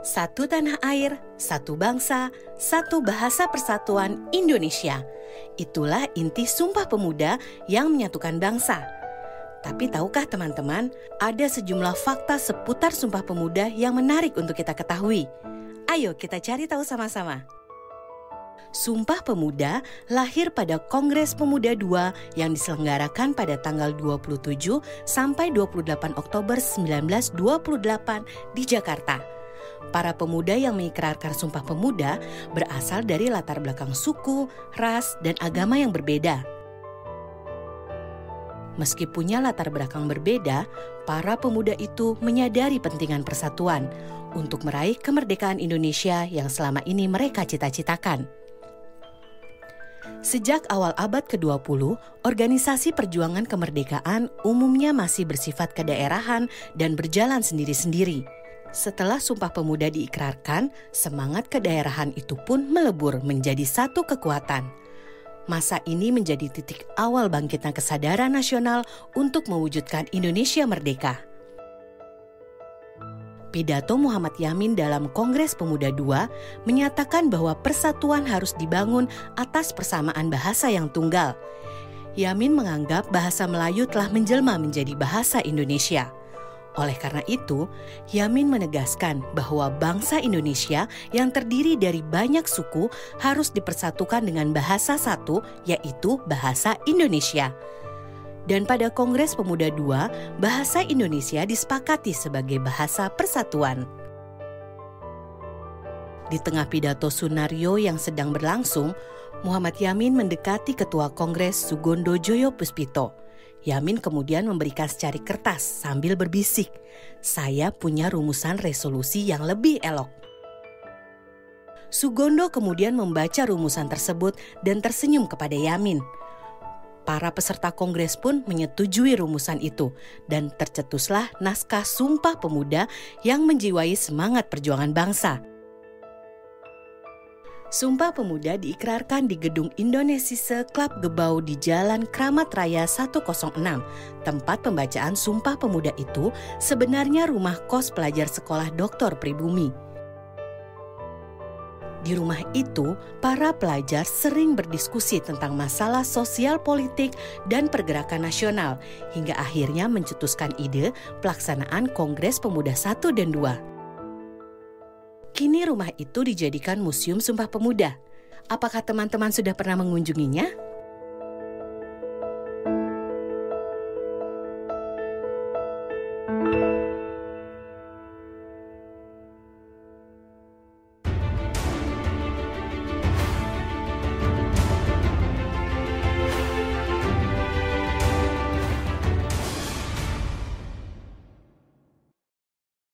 Satu tanah air, satu bangsa, satu bahasa persatuan Indonesia. Itulah inti Sumpah Pemuda yang menyatukan bangsa. Tapi tahukah teman-teman, ada sejumlah fakta seputar Sumpah Pemuda yang menarik untuk kita ketahui. Ayo kita cari tahu sama-sama. Sumpah Pemuda lahir pada Kongres Pemuda II yang diselenggarakan pada tanggal 27 sampai 28 Oktober 1928 di Jakarta para pemuda yang mengikrarkan Sumpah Pemuda berasal dari latar belakang suku, ras, dan agama yang berbeda. Meski punya latar belakang berbeda, para pemuda itu menyadari pentingan persatuan untuk meraih kemerdekaan Indonesia yang selama ini mereka cita-citakan. Sejak awal abad ke-20, organisasi perjuangan kemerdekaan umumnya masih bersifat kedaerahan dan berjalan sendiri-sendiri. Setelah Sumpah Pemuda diikrarkan, semangat kedaerahan itu pun melebur menjadi satu kekuatan. Masa ini menjadi titik awal bangkitnya kesadaran nasional untuk mewujudkan Indonesia merdeka. Pidato Muhammad Yamin dalam Kongres Pemuda II menyatakan bahwa persatuan harus dibangun atas persamaan bahasa yang tunggal. Yamin menganggap bahasa Melayu telah menjelma menjadi bahasa Indonesia. Oleh karena itu, Yamin menegaskan bahwa bangsa Indonesia yang terdiri dari banyak suku harus dipersatukan dengan bahasa satu, yaitu bahasa Indonesia. Dan pada Kongres Pemuda II, bahasa Indonesia disepakati sebagai bahasa persatuan. Di tengah pidato Sunario yang sedang berlangsung, Muhammad Yamin mendekati Ketua Kongres Sugondo Joyo Puspito Yamin kemudian memberikan secari kertas sambil berbisik, "Saya punya rumusan resolusi yang lebih elok." Sugondo kemudian membaca rumusan tersebut dan tersenyum kepada Yamin. Para peserta kongres pun menyetujui rumusan itu dan tercetuslah naskah Sumpah Pemuda yang menjiwai semangat perjuangan bangsa. Sumpah Pemuda diikrarkan di Gedung Indonesia Club Gebau di Jalan Kramat Raya 106. Tempat pembacaan Sumpah Pemuda itu sebenarnya rumah kos pelajar sekolah Dr. Pribumi. Di rumah itu, para pelajar sering berdiskusi tentang masalah sosial politik dan pergerakan nasional, hingga akhirnya mencetuskan ide pelaksanaan Kongres Pemuda 1 dan 2. Kini rumah itu dijadikan Museum Sumpah Pemuda. Apakah teman-teman sudah pernah mengunjunginya?